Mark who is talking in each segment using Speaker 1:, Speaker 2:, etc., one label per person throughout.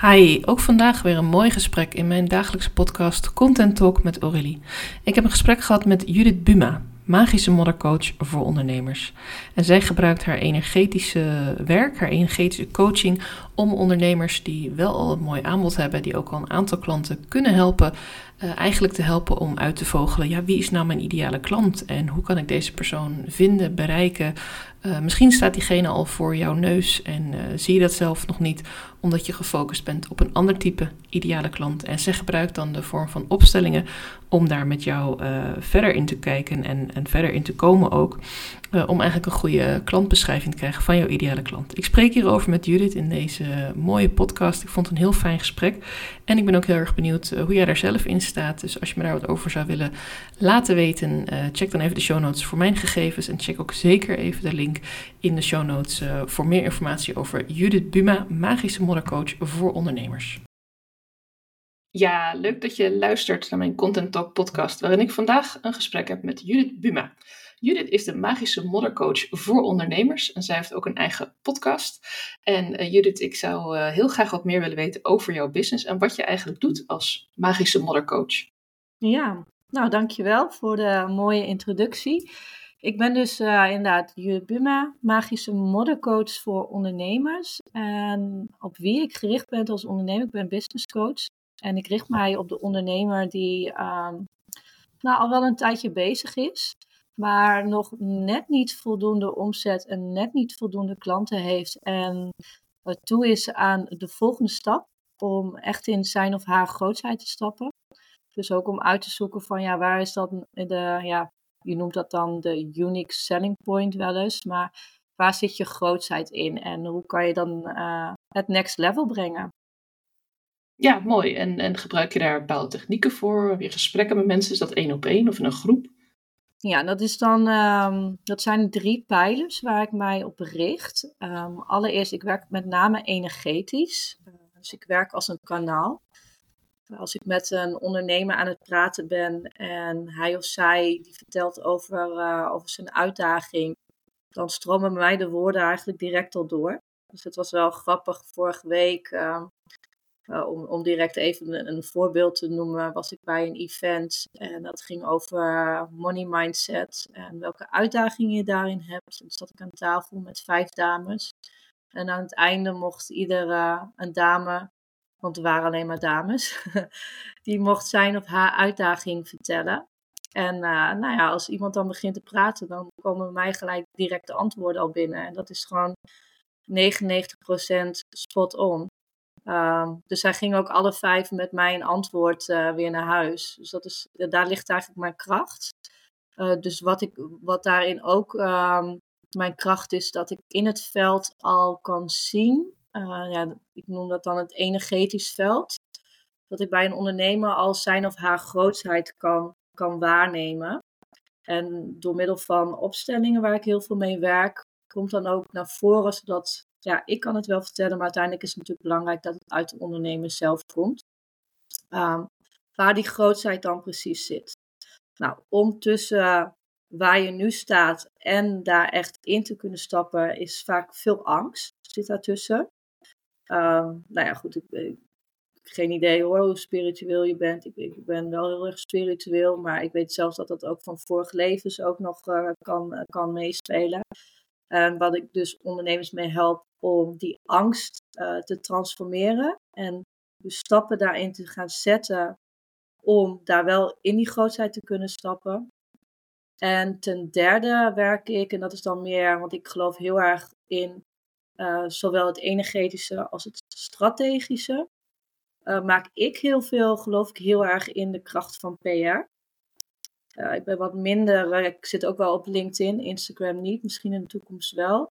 Speaker 1: Hi, ook vandaag weer een mooi gesprek in mijn dagelijkse podcast Content Talk met Aurélie. Ik heb een gesprek gehad met Judith Buma, magische moddercoach voor ondernemers. En zij gebruikt haar energetische werk, haar energetische coaching, om ondernemers die wel al een mooi aanbod hebben, die ook al een aantal klanten kunnen helpen, uh, eigenlijk te helpen om uit te vogelen, ja, wie is nou mijn ideale klant en hoe kan ik deze persoon vinden, bereiken, uh, misschien staat diegene al voor jouw neus en uh, zie je dat zelf nog niet, omdat je gefocust bent op een ander type ideale klant. En zij gebruikt dan de vorm van opstellingen om daar met jou uh, verder in te kijken en, en verder in te komen ook. om eigenlijk een goede klantbeschrijving te krijgen van jouw ideale klant. Ik spreek hierover met Judith in deze mooie podcast. Ik vond het een heel fijn gesprek. En ik ben ook heel erg benieuwd hoe jij daar zelf in staat. Dus als je me daar wat over zou willen laten weten, check dan even de show notes voor mijn gegevens. En check ook zeker even de link in de show notes uh, voor meer informatie over Judith Buma, magische moddercoach voor ondernemers. Ja, leuk dat je luistert naar mijn Content Talk podcast, waarin ik vandaag een gesprek heb met Judith Buma. Judith is de magische moddercoach voor ondernemers en zij heeft ook een eigen podcast. En uh, Judith, ik zou uh, heel graag wat meer willen weten over jouw business en wat je eigenlijk doet als magische moddercoach.
Speaker 2: Ja, nou dankjewel voor de mooie introductie. Ik ben dus uh, inderdaad Judith Buma, magische moddercoach voor ondernemers. En op wie ik gericht ben als ondernemer, ik ben business coach. En ik richt mij op de ondernemer die um, nou, al wel een tijdje bezig is, maar nog net niet voldoende omzet en net niet voldoende klanten heeft. En toe is aan de volgende stap om echt in zijn of haar grootheid te stappen. Dus ook om uit te zoeken van ja, waar is dat de, ja, je noemt dat dan de unique selling point wel eens. Maar waar zit je grootheid in en hoe kan je dan uh, het next level brengen?
Speaker 1: Ja, mooi. En, en gebruik je daar bepaalde technieken voor? Heb je gesprekken met mensen? Is dat één op één of in een groep?
Speaker 2: Ja, dat, is dan, um, dat zijn drie pijlers waar ik mij op richt. Um, allereerst, ik werk met name energetisch. Uh, dus ik werk als een kanaal. Als ik met een ondernemer aan het praten ben en hij of zij die vertelt over, uh, over zijn uitdaging, dan stromen mij de woorden eigenlijk direct al door. Dus het was wel grappig. Vorige week, uh, uh, om, om direct even een, een, voorbeeld te noemen, was ik bij een event en dat ging over money mindset en welke uitdagingen je daarin hebt. En zat ik aan tafel met vijf dames. En aan het einde mocht iedere een dame want er waren alleen maar dames, die mocht zijn of haar uitdaging vertellen. En uh, nou ja, als iemand dan begint te praten, dan komen mij gelijk directe antwoorden al binnen. En dat is gewoon 99% spot on. Um, dus zij gingen ook alle vijf met mij een antwoord uh, weer naar huis. Dus dat is, daar ligt eigenlijk mijn kracht. Dus wat, ik, wat daarin ook um, mijn kracht is, dat ik in het veld al kan zien uh, ja, ik noem dat dan het energetisch veld. Dat ik bij een ondernemer al zijn of haar grootheid kan, kan waarnemen. En door middel van opstellingen waar ik heel veel mee werk, komt dan ook naar voren zodat, ja, ik kan het wel vertellen, maar uiteindelijk is het natuurlijk belangrijk dat het uit de ondernemer zelf komt. Um, waar die grootheid dan precies zit. Nou, om tussen waar je nu staat en daar echt in te kunnen stappen, is vaak veel angst. Zit daartussen. Um, nou ja, goed, ik, ik, geen idee hoor hoe spiritueel je bent. Ik, ik, ben wel heel erg spiritueel, maar ik weet zelfs dat dat ook van vorige levens ook nog uh, kan, uh, kan meespelen. En wat ik dus ondernemers mee help om die angst te transformeren en dus stappen daarin te gaan zetten om daar wel in die grootheid te kunnen stappen. En ten derde werk ik, en dat is dan meer, want ik geloof heel erg in uh, zowel het energetische als het strategische. Uh, maak ik heel veel, geloof ik, heel erg in de kracht van PR. Eh, ik ben wat minder, ik zit ook wel op LinkedIn, Instagram niet, misschien in de toekomst wel.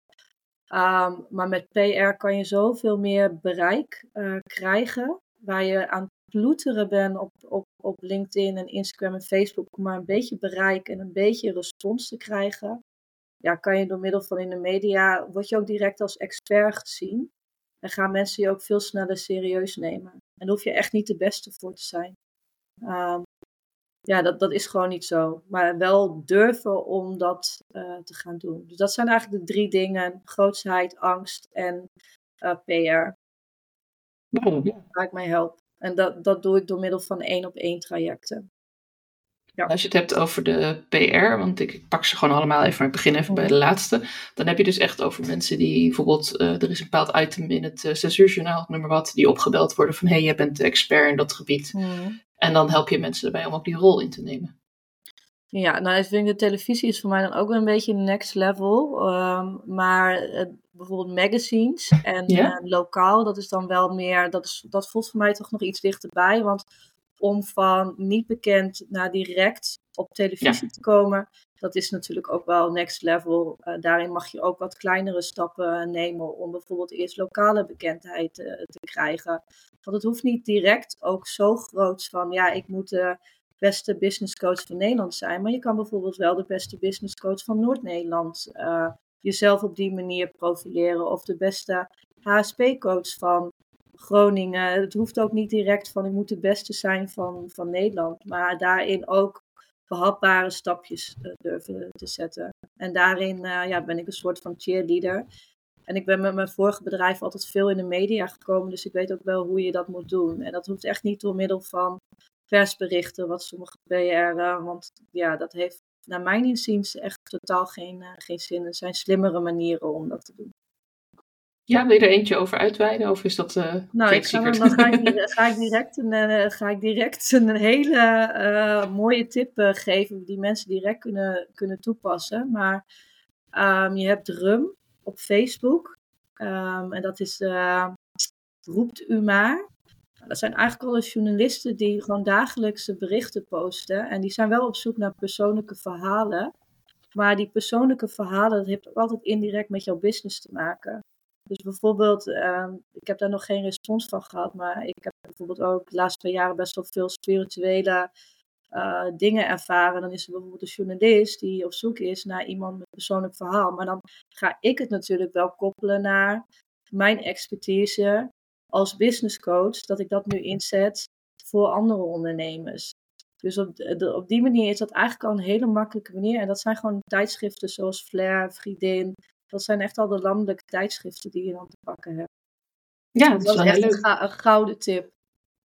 Speaker 2: Um, maar met PR kan je zoveel meer bereik krijgen, waar je aan ploeteren bent op, op, op LinkedIn en Instagram en Facebook om maar een beetje bereik en een beetje respons te krijgen ja, kan je door middel van in de media, word je ook direct als expert gezien. En gaan mensen je ook veel sneller serieus nemen. En daar hoef je echt niet de beste voor te zijn. Um, ja, dat, dat is gewoon niet zo. Maar wel durven om dat uh, te gaan doen. Dus dat zijn eigenlijk de drie dingen: grootsheid, angst en uh, PR. waar ik mij help. En dat, dat doe ik door middel van één op één trajecten.
Speaker 1: Ja. Als je het hebt over de PR, want ik, pak ze gewoon allemaal even, maar ik begin even bij de laatste. Dan heb je dus echt over mensen die bijvoorbeeld, uh, er is een bepaald item in het uh, censuurjournaal, noem maar wat, die opgebeld worden van hé, hey, jij bent de expert in dat gebied. Hmm. En dan help je mensen erbij om ook die rol in te nemen.
Speaker 2: Ja, nou ik vind de televisie is voor mij dan ook wel een beetje next level. Um, maar uh, bijvoorbeeld magazines en lokaal, dat is dan wel meer, dat, is, dat voelt voor mij toch nog iets dichterbij. Want om van niet bekend naar direct op televisie te komen, dat is natuurlijk ook wel next level. Uh, daarin mag je ook wat kleinere stappen nemen om bijvoorbeeld eerst lokale bekendheid uh, te krijgen. Want het hoeft niet direct ook zo groot van, ja, ik moet de beste business coach van Nederland zijn, maar je kan bijvoorbeeld wel de beste business coach van Noord-Nederland uh, jezelf op die manier profileren of de beste HSP-coach van Groningen. Het hoeft ook niet direct van ik moet de beste zijn van, van Nederland. Maar daarin ook behapbare stapjes uh, durven te zetten. En daarin uh, ja, ben ik een soort van cheerleader. En ik ben met mijn vorige bedrijf altijd veel in de media gekomen. Dus ik weet ook wel hoe je dat moet doen. En dat hoeft echt niet door middel van persberichten, wat sommige PR. want ja, dat heeft naar mijn inziens echt totaal geen, geen zin. Er zijn slimmere manieren om dat te doen.
Speaker 1: Ja, wil je er eentje over uitweiden? Of is dat uh,
Speaker 2: Nou, ik ga, dan ga ik, ga ik direct een, uh, ga ik direct een hele uh, mooie tip geven die mensen direct kunnen, kunnen toepassen. Maar um, je hebt Rum op Facebook. Um, en dat is Roept u maar. Dat zijn eigenlijk alle journalisten die gewoon dagelijkse berichten posten. En die zijn wel op zoek naar persoonlijke verhalen. Maar die persoonlijke verhalen, dat heeft ook altijd indirect met jouw business te maken. Dus bijvoorbeeld, ehm, ik heb daar nog geen respons van gehad, maar ik heb bijvoorbeeld ook de laatste twee jaren best wel veel spirituele uh, dingen ervaren. Dan is er bijvoorbeeld een journalist die op zoek is naar iemand met een persoonlijk verhaal. Maar dan ga ik het natuurlijk wel koppelen naar mijn expertise als business coach, dat ik dat nu inzet voor andere ondernemers. Dus op, op die manier is dat eigenlijk al een hele makkelijke manier. En dat zijn gewoon tijdschriften zoals Flair, Vriendin, dat zijn echt al de landelijke tijdschriften die je dan te pakken hebt.
Speaker 1: Ja, dat, is wel echt leuk.
Speaker 2: Een, gouden tip.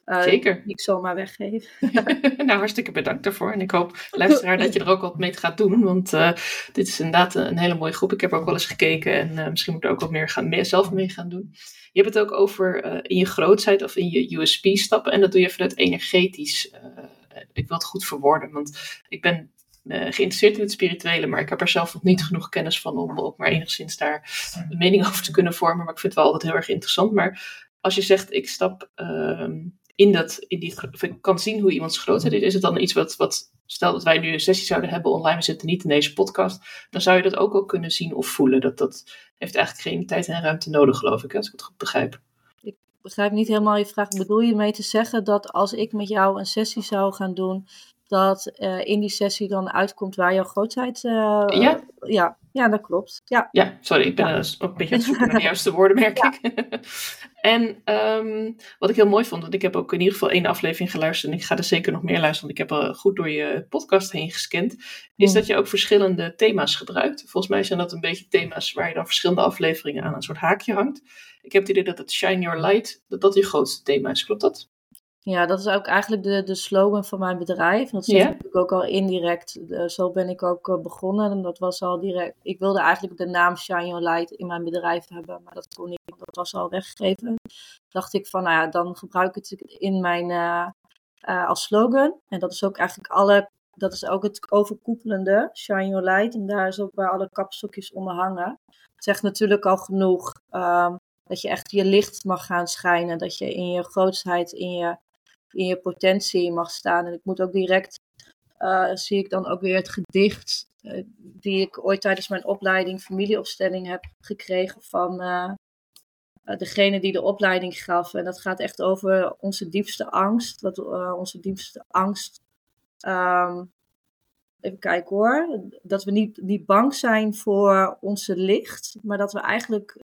Speaker 1: Uh, Zeker.
Speaker 2: Die ik zomaar weggeef.
Speaker 1: nou, hartstikke bedankt daarvoor. En ik hoop, luisteraar, dat je er ook wat mee gaat doen. Want uh, dit is inderdaad een, hele mooie groep. Ik heb ook wel eens gekeken en uh, misschien moet ik er ook wat meer, gaan, zelf mee gaan doen. Je hebt het ook over in je grootheid of in je USP stappen. En dat doe je vanuit energetisch. ik wil het goed verwoorden, want ik ben uh, geïnteresseerd in het spirituele, maar ik heb er zelf nog niet genoeg kennis van om ook maar enigszins daar een mening over te kunnen vormen. Maar ik vind het wel altijd heel erg interessant. Maar als je zegt, ik stap uh, in dat, in die, kan zien hoe iemands grootheid is, is het dan iets wat, wat, stel dat wij nu een sessie zouden hebben online, we zitten niet in deze podcast, dan zou je dat ook al kunnen zien of voelen. Dat, dat heeft eigenlijk geen tijd en ruimte nodig, geloof ik, als ik het goed begrijp.
Speaker 2: Ik begrijp niet helemaal je vraag. Bedoel je mee te zeggen dat als ik met jou een sessie zou gaan doen, dat uh, in die sessie dan uitkomt waar jouw grootheid. Uh, ja. ja. Ja, dat klopt. Ja,
Speaker 1: ja sorry, ik ben ja. ook een beetje aan het zoeken naar de juiste woorden, merk ik. en um, wat ik heel mooi vond, want ik heb ook in ieder geval één aflevering geluisterd en ik ga er zeker nog meer luisteren, want ik heb al goed door je podcast heen gescand, is dat je ook verschillende thema's gebruikt. Volgens mij zijn dat een beetje thema's waar je dan verschillende afleveringen aan een soort haakje hangt. Ik heb het idee dat het Shine Your Light, dat dat je grootste thema is. Klopt dat?
Speaker 2: Ja, dat is ook eigenlijk de, de slogan van mijn bedrijf. Dat zit natuurlijk ook al indirect. zo ben ik ook eh, begonnen. En dat was al direct. Ik wilde eigenlijk de naam Shine Your Light in mijn bedrijf hebben, maar dat kon niet. Dat was al weggegeven. Dacht ik van, nou ja, dan gebruik ik het in mijn uh, uh, als slogan. En dat is ook eigenlijk alle. Dat is ook het overkoepelende, Shine Your Light. En daar is ook waar alle kapstokjes onder hangen. Het zegt natuurlijk al genoeg um, dat je echt je licht mag gaan schijnen. Dat je in je grootheid, in je in je potentie mag staan. En ik moet ook direct, uh, zie ik dan ook weer het gedicht uh, die ik ooit tijdens mijn opleiding familieopstelling heb gekregen van uh, degene die de opleiding gaf. En dat gaat echt over onze diepste angst. Wat, onze diepste angst. Um, even kijken hoor. Dat we niet, niet bang zijn voor onze licht, maar dat we eigenlijk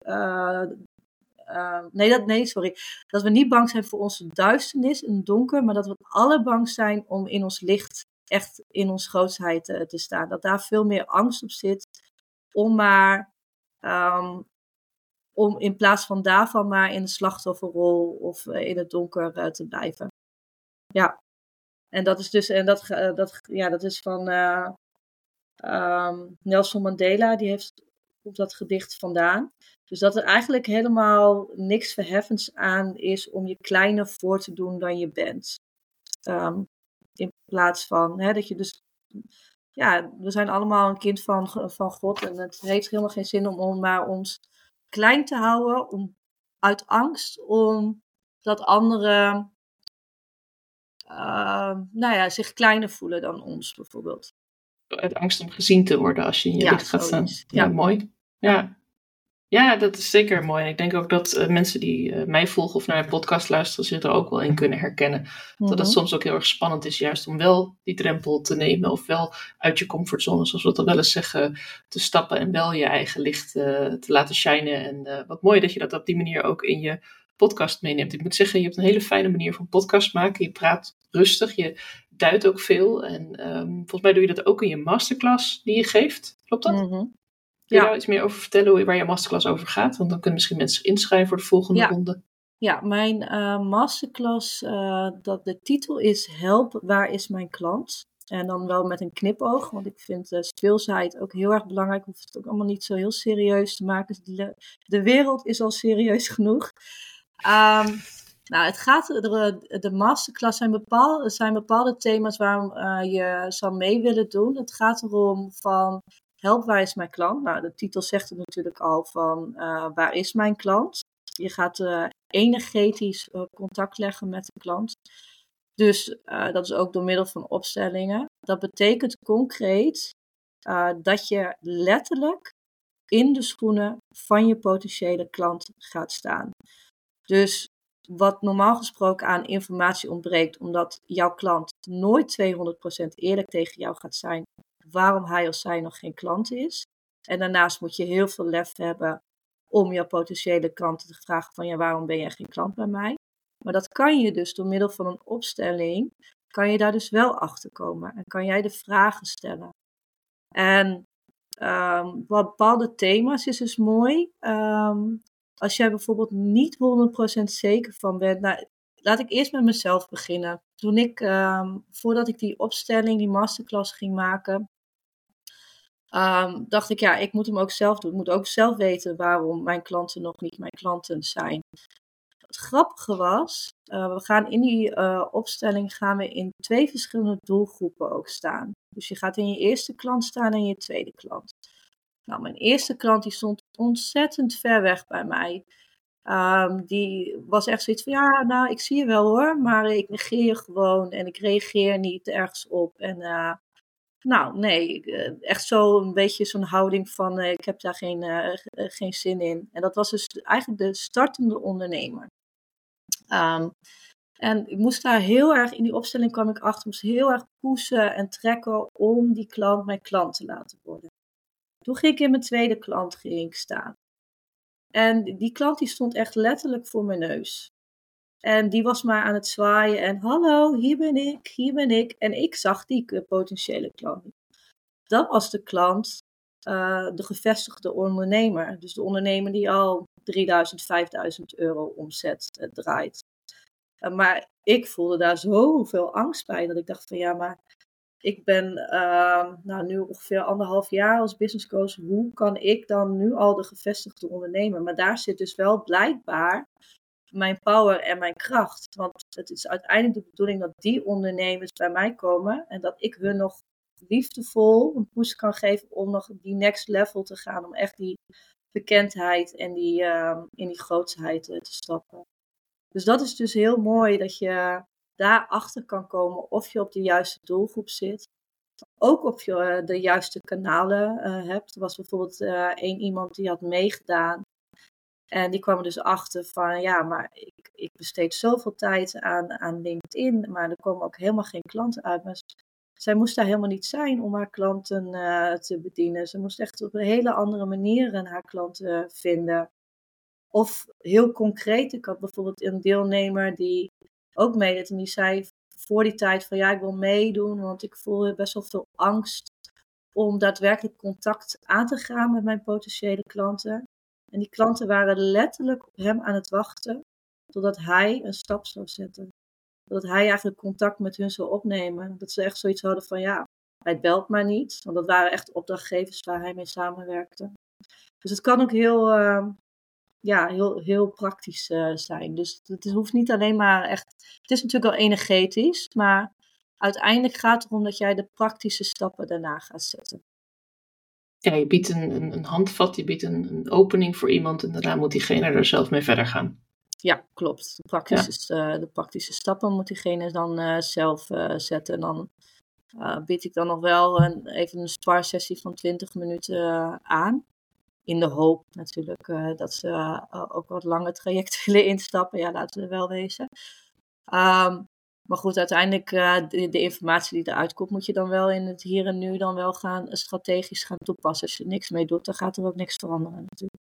Speaker 2: nee, dat, nee, sorry. Dat we niet bang zijn voor onze duisternis en donker, maar dat we alle bang zijn om in ons licht, echt in ons grootheid uh, te staan. Dat daar veel meer angst op zit om maar um, om in plaats van daarvan maar in de slachtofferrol of in het donker te blijven. Ja. En dat is dus, en dat, dat, ja, dat is van um, Nelson Mandela, die heeft op dat gedicht vandaan. Dus dat er eigenlijk helemaal niks verheffends aan is om je kleiner voor te doen dan je bent. Um, in plaats van hè, dat je dus. Ja, we zijn allemaal een kind van, van God. En het heeft helemaal geen zin om, om maar ons klein te houden. Om, uit angst om dat anderen uh, nou ja, zich kleiner voelen dan ons bijvoorbeeld.
Speaker 1: Uit angst om gezien te worden als je in je licht gaat staan. Ja, mooi. Ja. Ja, dat is zeker mooi. Ik denk ook dat uh, mensen die uh, mij volgen of naar mijn podcast luisteren zich er ook wel in kunnen herkennen. Dat het mhm. soms ook heel erg spannend is, juist om wel die drempel te nemen of wel uit je comfortzone, zoals we dat wel eens zeggen, te stappen en wel je eigen licht uh, te laten shinen. En wat mooi dat je dat op die manier ook in je podcast meeneemt. Ik moet zeggen, je hebt een hele fijne manier van podcast maken. Je praat rustig, je duidt ook veel. En um, volgens mij doe je dat ook in je masterclass die je geeft. Klopt dat? Mm -hmm. Kun je daar iets meer over vertellen waar je masterclass over gaat? Want dan kunnen misschien mensen zich inschrijven voor de volgende ronde.
Speaker 2: Ja, mijn uh, masterclass, uh, dat de titel is Help, waar is mijn klant? En dan wel met een knipoog, want ik vind uh, speelsheid ook heel erg belangrijk. Hoeft het ook allemaal niet zo heel serieus te maken. De, de wereld is al serieus genoeg. Um, nou, het gaat, de, de masterclass zijn, bepaal, zijn bepaalde thema's waar je zou mee willen doen. Het gaat erom van Help, waar is mijn klant? Nou, de titel zegt het natuurlijk al van uh, waar is mijn klant? Je gaat uh, energetisch uh, contact leggen met de klant. Dus dat is ook door middel van opstellingen. Dat betekent concreet dat je letterlijk in de schoenen van je potentiële klant gaat staan. Dus wat normaal gesproken aan informatie ontbreekt, omdat jouw klant nooit 200% eerlijk tegen jou gaat zijn, waarom hij of zij nog geen klant is. En daarnaast moet je heel veel lef hebben om jouw potentiële klanten te vragen van ja, waarom ben jij geen klant bij mij? Maar dat kan je dus door middel van een opstelling, kan je daar dus wel achter komen en kan jij de vragen stellen. En um, bepaalde thema's is dus mooi. Um, als jij bijvoorbeeld niet 100% zeker van bent, nou, laat ik eerst met mezelf beginnen. Toen ik, um, voordat ik die opstelling, die masterclass ging maken, um, dacht ik, ja, ik moet hem ook zelf doen. Ik moet ook zelf weten waarom mijn klanten nog niet mijn klanten zijn. Het grappige was, uh, we gaan in die uh, opstelling gaan we in twee verschillende doelgroepen ook staan. Dus je gaat in je eerste klant staan en je tweede klant. Nou, mijn eerste klant die stond ontzettend ver weg bij mij. Um, die was echt zoiets van, ja, nou, ik zie je wel hoor, maar ik negeer gewoon en ik reageer niet ergens op. En uh, nou, nee, eh, echt zo een beetje zo'n houding van uh, ik heb daar geen, uh, geen zin in. En dat was dus eigenlijk de startende ondernemer. Um, en ik moest daar heel erg, in die opstelling kwam ik achter, moest heel erg pushen en trekken om die klant mijn klant te laten worden. Toen ging ik in mijn tweede klant ging staan. En die klant die stond echt letterlijk voor mijn neus. En die was maar aan het zwaaien en hallo, hier ben ik, hier ben ik. En ik zag die potentiële klant. Dat was de klant, uh, de gevestigde ondernemer. Dus de ondernemer die al 3000, 5000 euro omzet uh, draait. Uh, maar ik voelde daar zoveel angst bij dat ik dacht van ja, maar ik ben uh, nou, nu ongeveer anderhalf jaar als business coach. Hoe kan ik dan nu al de gevestigde ondernemer? Maar daar zit dus wel blijkbaar mijn power en mijn kracht. Want het is uiteindelijk de bedoeling dat die ondernemers bij mij komen en dat ik hun nog liefdevol een push kan geven om nog die next level te gaan. Om echt die bekendheid en die, uh, in die grootsheid uh, te stappen. Dus dat is dus heel mooi dat je daarachter kan komen of je op de juiste doelgroep zit. Ook of je uh, de juiste kanalen uh, hebt. Er was bijvoorbeeld één iemand die had meegedaan en die kwam er dus achter van, ja, maar ik, ik besteed zoveel tijd aan, aan LinkedIn, maar er komen ook helemaal geen klanten uit. Maar zij moest daar helemaal niet zijn om haar klanten uh, te bedienen. Ze moest echt op een hele andere manier haar klanten vinden. Of heel concreet, ik had bijvoorbeeld een deelnemer die ook meedeed en die zei voor die tijd van ja, ik wil meedoen, want ik voel best wel veel angst om daadwerkelijk contact aan te gaan met mijn potentiële klanten. En die klanten waren letterlijk op hem aan het wachten totdat hij een stap zou zetten. Dat hij eigenlijk contact met hun zou opnemen. Dat ze echt zoiets hadden van ja, hij belt maar niet. Want dat waren echt opdrachtgevers waar hij mee samenwerkte. Dus het kan ook heel, uh, ja, heel, heel praktisch uh, zijn. Dus het hoeft niet alleen maar echt. Het is natuurlijk wel energetisch, maar uiteindelijk gaat het erom dat jij de praktische stappen daarna gaat zetten.
Speaker 1: Ja, je biedt een, een, een handvat, je biedt een, een, opening voor iemand en daarna moet diegene er zelf mee verder gaan.
Speaker 2: Ja, klopt. De praktische, ja. uh, de praktische stappen moet diegene dan uh, zelf uh, zetten. En dan bied ik dan nog wel een, even een sparsessie van 20 minuten aan. In de hoop natuurlijk dat ze ook wat lange trajecten willen instappen. Ja, laten we wel wezen. Um, maar goed, uiteindelijk uh, de, de, informatie die eruit komt, moet je dan wel in het hier en nu dan wel gaan strategisch gaan toepassen. Als je er niks mee doet, dan gaat er ook niks veranderen natuurlijk.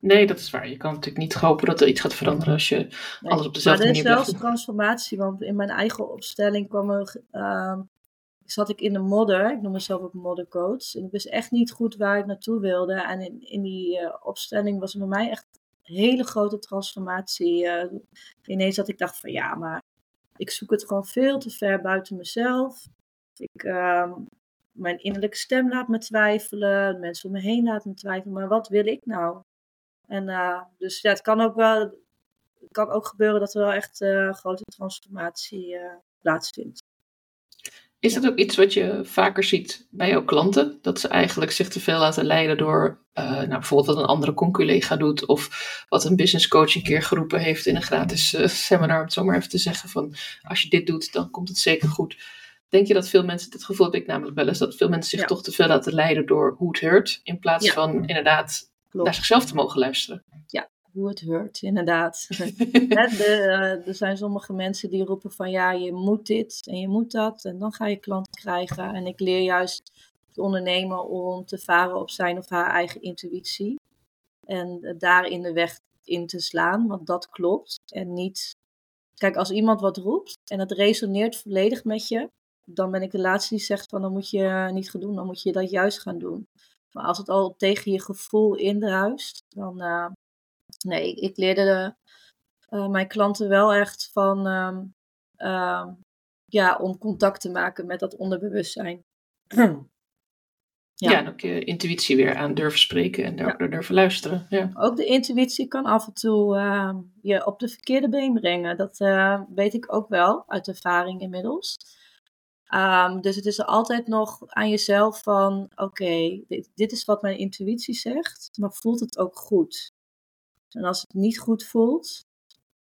Speaker 1: Nee, dat is waar. Je kan natuurlijk niet hopen dat er iets gaat veranderen als je nee. alles op dezelfde manier
Speaker 2: Maar er is wel transformatie, want in mijn eigen opstelling kwam er, uh, zat ik in de modder. Ik noem mezelf ook moddercoach. En ik wist echt niet goed waar ik naartoe wilde. En in, in die uh, opstelling was er bij mij echt een hele grote transformatie. Ineens dat ik dacht van ja, maar ik zoek het gewoon veel te ver buiten mezelf. Ik, uh, mijn innerlijke stem laat me twijfelen. Mensen om me heen laten me twijfelen. Maar wat wil ik nou? En uh, dus ja, het kan ook wel. Kan ook gebeuren dat er wel echt uh, grote transformatie uh, plaatsvindt.
Speaker 1: Is dat ook iets wat je vaker ziet bij jouw klanten? Dat ze eigenlijk zich te veel laten leiden door uh, nou, bijvoorbeeld wat een andere conculega doet. Of wat een business coach een keer geroepen heeft in een gratis uh, seminar. Om het zo maar even te zeggen van als je dit doet, dan komt het zeker goed. Denk je dat veel mensen, dit gevoel heb ik namelijk wel eens, dat veel mensen zich ja. toch te veel laten leiden door hoe het hoort. In plaats ja. van inderdaad Klopt. naar zichzelf te mogen luisteren.
Speaker 2: Ja, hoe het hoort, inderdaad. de, uh, er zijn sommige mensen die roepen van ja, je moet dit en je moet dat en dan ga je klanten krijgen. En ik leer juist de ondernemer om te varen op zijn of haar eigen intuïtie. En daarin de weg in te slaan, want dat klopt. En niet. Kijk, als iemand wat roept en het resoneert volledig met je, dan ben ik de laatste die zegt van dan moet je niet gaan doen, dan moet je dat juist gaan doen. Maar als het al tegen je gevoel indruist, dan, uh, nee, ik leerde de, uh, mijn klanten wel echt van, um, uh, ja, om contact te maken met dat onderbewustzijn.
Speaker 1: ja. ja, en ook je intuïtie weer aan durven spreken en daar ja. durven luisteren. Ja.
Speaker 2: Ook de intuïtie kan af en toe uh, je op de verkeerde been brengen. Dat uh, weet ik ook wel uit ervaring inmiddels. Um, dus het is er altijd nog aan jezelf van, oké, okay, dit, dit is wat mijn intuïtie zegt, maar voelt het ook goed? En als het niet goed voelt,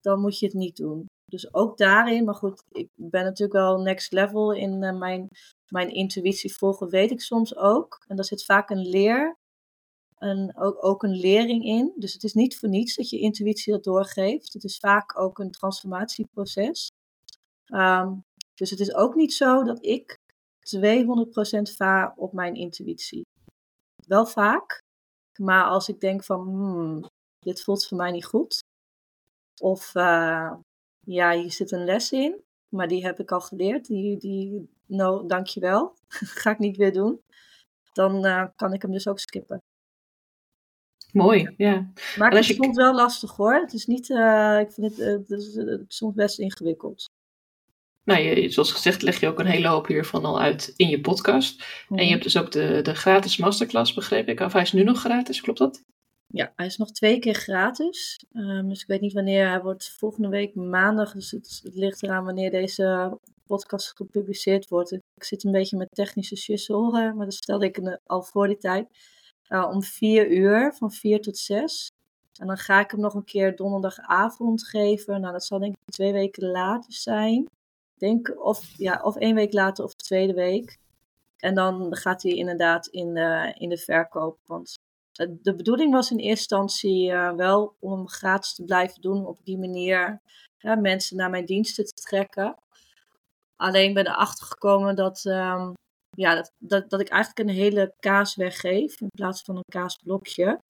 Speaker 2: dan moet je het niet doen. Dus ook daarin, maar goed, ik ben natuurlijk wel next level in uh, mijn, mijn intuïtie volgen, weet ik soms ook. En daar zit vaak een leer, een, ook, ook een lering in. Dus het is niet voor niets dat je intuïtie dat doorgeeft. Het is vaak ook een transformatieproces. Um, dus het is ook niet zo dat ik 200% vaar op mijn intuïtie. Wel vaak, maar als ik denk van, hmm, dit voelt voor mij niet goed. Of uh, ja, hier zit een les in, maar die heb ik al geleerd. Die, die no, dankjewel, ga ik niet weer doen. Dan uh, kan ik hem dus ook skippen.
Speaker 1: Mooi, ja.
Speaker 2: Maar het is soms wel lastig hoor. Het is niet, uh, ik vind het, het, is, het is soms best ingewikkeld
Speaker 1: nou, je, zoals gezegd leg je ook een hele hoop hiervan al uit in je podcast. En je hebt dus ook de, de gratis masterclass, begreep ik. Of hij is nu nog gratis, klopt dat?
Speaker 2: Ja, hij is nog twee keer gratis. Um, dus ik weet niet wanneer. Hij wordt volgende week maandag. Dus het, ligt eraan wanneer deze podcast gepubliceerd wordt. Ik zit een beetje met technische shizzle, maar dat stelde ik al voor die tijd. Uh, om vier uur, van vier tot zes. En dan ga ik hem nog een keer donderdagavond geven. Nou, dat zal denk ik twee weken later zijn denk of, ja, of één week later of de tweede week. En dan gaat hij inderdaad in de, in de verkoop. Want de bedoeling was in eerste instantie uh, wel om gratis te blijven doen. Op die manier ja, mensen naar mijn diensten te trekken. Alleen ben erachter gekomen dat, um, ja, dat, dat, dat ik eigenlijk een hele kaas weggeef in plaats van een kaasblokje.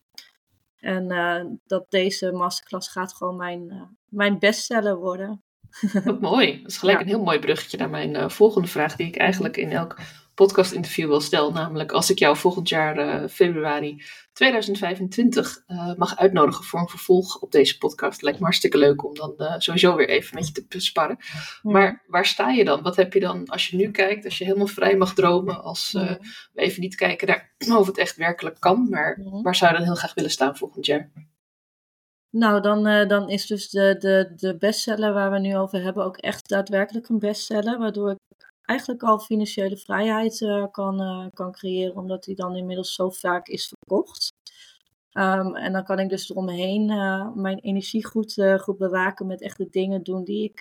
Speaker 2: En uh, dat deze masterclass gaat gewoon mijn, uh, mijn bestseller worden.
Speaker 1: Wat mooi. Dat is gelijk een heel mooi bruggetje naar mijn uh, volgende vraag, die ik eigenlijk in elk podcast-interview wil stel. Namelijk als ik jou volgend jaar uh, februari 2025 uh, mag uitnodigen voor een vervolg op deze podcast. Lijkt me hartstikke leuk om dan uh, sowieso weer even met je te sparren. Maar waar sta je dan? Wat heb je dan als je nu kijkt, als je helemaal vrij mag dromen, als we even niet kijken naar of het echt werkelijk kan, maar waar zou je dan heel graag willen staan volgend jaar?
Speaker 2: Nou, dan, uh, dan is dus de, de, de bestseller waar we nu over hebben ook echt daadwerkelijk een bestseller. Waardoor ik eigenlijk al financiële vrijheid uh, kan, uh, kan creëren, omdat die dan inmiddels zo vaak is verkocht. Um, en dan kan ik dus eromheen mijn energie goed, goed bewaken met echt de dingen doen die ik,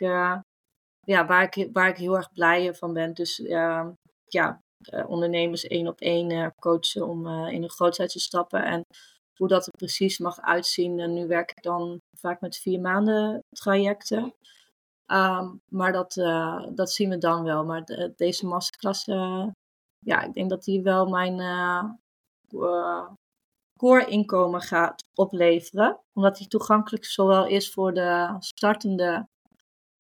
Speaker 2: ja, waar, ik, waar ik heel erg blij van ben. Dus ehm, ja, ondernemers één op één coachen om in een grootheid te stappen. En hoe dat er precies mag uitzien. En nu werk ik dan vaak met vier maanden trajecten. Um, maar dat, uh, dat zien we dan wel. Maar de, deze masterclass, uh, ja, ik denk dat die wel mijn uh, core inkomen gaat opleveren. Omdat die toegankelijk zowel is voor de startende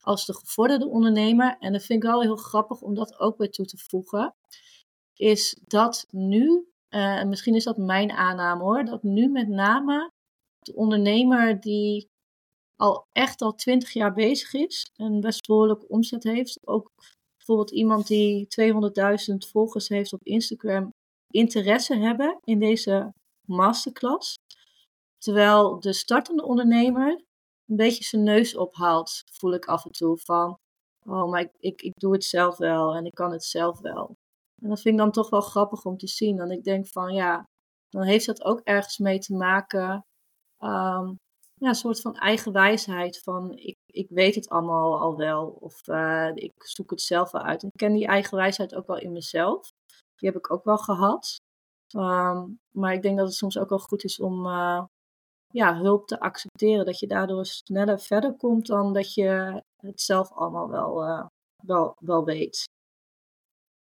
Speaker 2: als de gevorderde ondernemer. En dat vind ik wel heel grappig om dat ook bij toe te voegen. Is dat nu en misschien is dat mijn aanname hoor, dat nu met name de ondernemer die al echt al twintig jaar bezig is en best behoorlijk omzet heeft, ook bijvoorbeeld iemand die 200.000 volgers heeft op Instagram, interesse hebben in deze masterclass. Terwijl de startende ondernemer een beetje zijn neus ophaalt, voel ik af en toe van, oh, maar ik, ik, doe het zelf wel en ik kan het zelf wel. En dat vind ik dan toch wel grappig om te zien. Dan ik denk van ja, dan heeft dat ook ergens mee te maken. Um, ja, een soort van eigen wijsheid. Van ik, ik weet het allemaal al wel. Of uh, ik zoek het zelf wel uit. Ik ken die eigen wijsheid ook wel in mezelf. Die heb ik ook wel gehad. Um, maar ik denk dat het soms ook wel goed is om uh, ja, hulp te accepteren. Dat je daardoor sneller verder komt dan dat je het zelf allemaal wel, uh, wel, wel weet.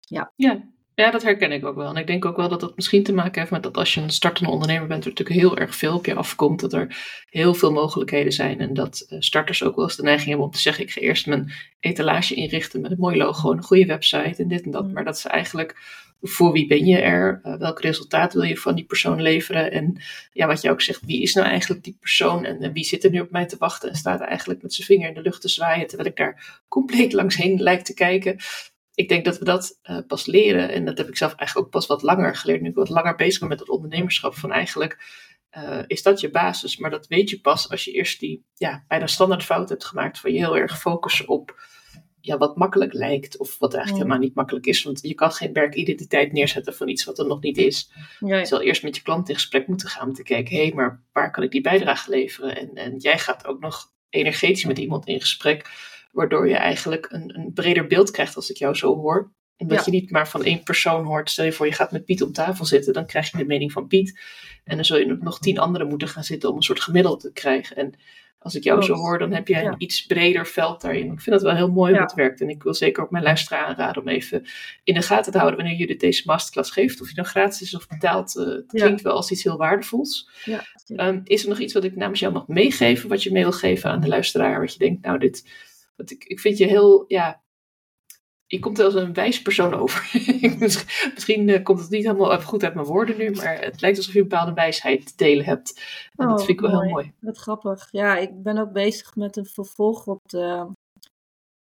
Speaker 1: Ja. ja. Ja, dat herken ik ook wel. En ik denk ook wel dat dat misschien te maken heeft met dat als je een startende ondernemer bent, er natuurlijk heel erg veel op je afkomt. Dat er heel veel mogelijkheden zijn. En dat eh, starters ook wel eens de neiging hebben om te zeggen: ik ga eerst mijn etalage inrichten met een mooi logo, een goede website en dit en dat. Mm. Maar dat ze eigenlijk voor wie ben je er? Uh, welk resultaat wil je van die persoon leveren? En ja, wat je ook zegt, wie is nou eigenlijk die persoon? En, en wie zit er nu op mij te wachten en staat eigenlijk met zijn vinger in de lucht te zwaaien terwijl ik daar compleet langs heen lijk te kijken? Ik denk dat we dat uh, pas leren. En dat heb ik zelf eigenlijk ook pas wat langer geleerd. Nu ik wat langer bezig ben met het ondernemerschap. Van eigenlijk uh, is dat je basis. Maar dat weet je pas als je eerst die ja, bijna standaard fout hebt gemaakt. Van je heel erg focussen op ja, wat makkelijk lijkt. Of wat eigenlijk helemaal niet makkelijk is. Want je kan geen werkidentiteit neerzetten van iets wat er nog niet is. Ja. Je zal eerst met je klant in gesprek moeten gaan. Om te kijken, hé, hey, maar waar kan ik die bijdrage leveren? En, en jij gaat ook nog energetisch met iemand in gesprek Waardoor je eigenlijk een, een breder beeld krijgt als ik jou zo hoor. Omdat je niet maar van één persoon hoort. Stel je voor, je gaat met Piet om tafel zitten. Dan krijg je de mening van Piet. En dan zul je nog tien anderen moeten gaan zitten om een soort gemiddelde te krijgen. En als ik jou zo hoor, dan heb je een iets breder veld daarin. Ik vind dat wel heel mooi hoe het werkt. En ik wil zeker ook mijn luisteraar aanraden om even in de gaten te houden wanneer jullie deze masterclass geeft. Of je dan gratis is of betaald. Uh, het klinkt wel als iets heel waardevols. Um, is er nog iets wat ik namens jou mag meegeven, wat je mee wil geven aan de luisteraar? Wat je denkt, nou, dit want ik, ik vind je heel, ja, je komt als een wijs persoon over. Misschien uh, komt het niet helemaal goed uit mijn woorden nu, maar het lijkt alsof je een bepaalde wijsheid te delen hebt. En dat oh, vind ik wel heel mooi.
Speaker 2: Wat grappig. Ja, ik ben ook bezig met een vervolg op de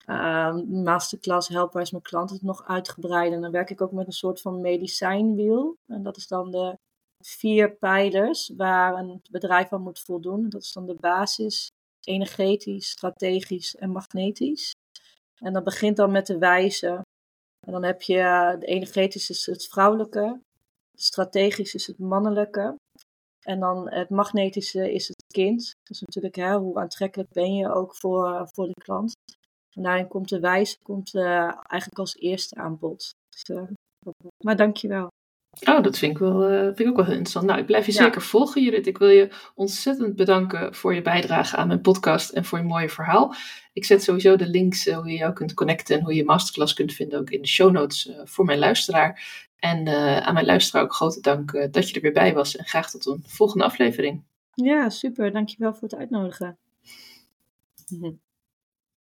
Speaker 2: uh, masterclass Helpwijs mijn klanten nog uitgebreid. En dan werk ik ook met een soort van medicijnwiel. En dat is dan de vier pijlers waar een bedrijf aan moet voldoen. Dat is dan de basis, energetisch, strategisch en magnetisch. En dat begint dan met de wijze. En dan heb je eh, de energetisch is het vrouwelijke, strategisch is het mannelijke. En dan het magnetische is het kind. Dat is natuurlijk hè, hoe aantrekkelijk ben je ook voor, eh, voor de klant. En daarin komt de wijze komt, uh, eigenlijk als eerste aan bod. Dus, uh, maar dankjewel.
Speaker 1: Oh, dat vind ik, wel, uh, vind ik ook wel heel interessant. Nou, ik blijf je zeker volgen, Judith. Ik wil je ontzettend bedanken voor je bijdrage aan mijn podcast en voor je mooie verhaal. Ik zet sowieso de links uh, hoe je jou kunt connecten en hoe je masterclass kunt vinden ook in de show notes uh, voor mijn luisteraar. En aan mijn luisteraar ook grote dank dat je er weer bij was en graag tot een volgende aflevering.
Speaker 2: Ja, super. Dankjewel voor het uitnodigen.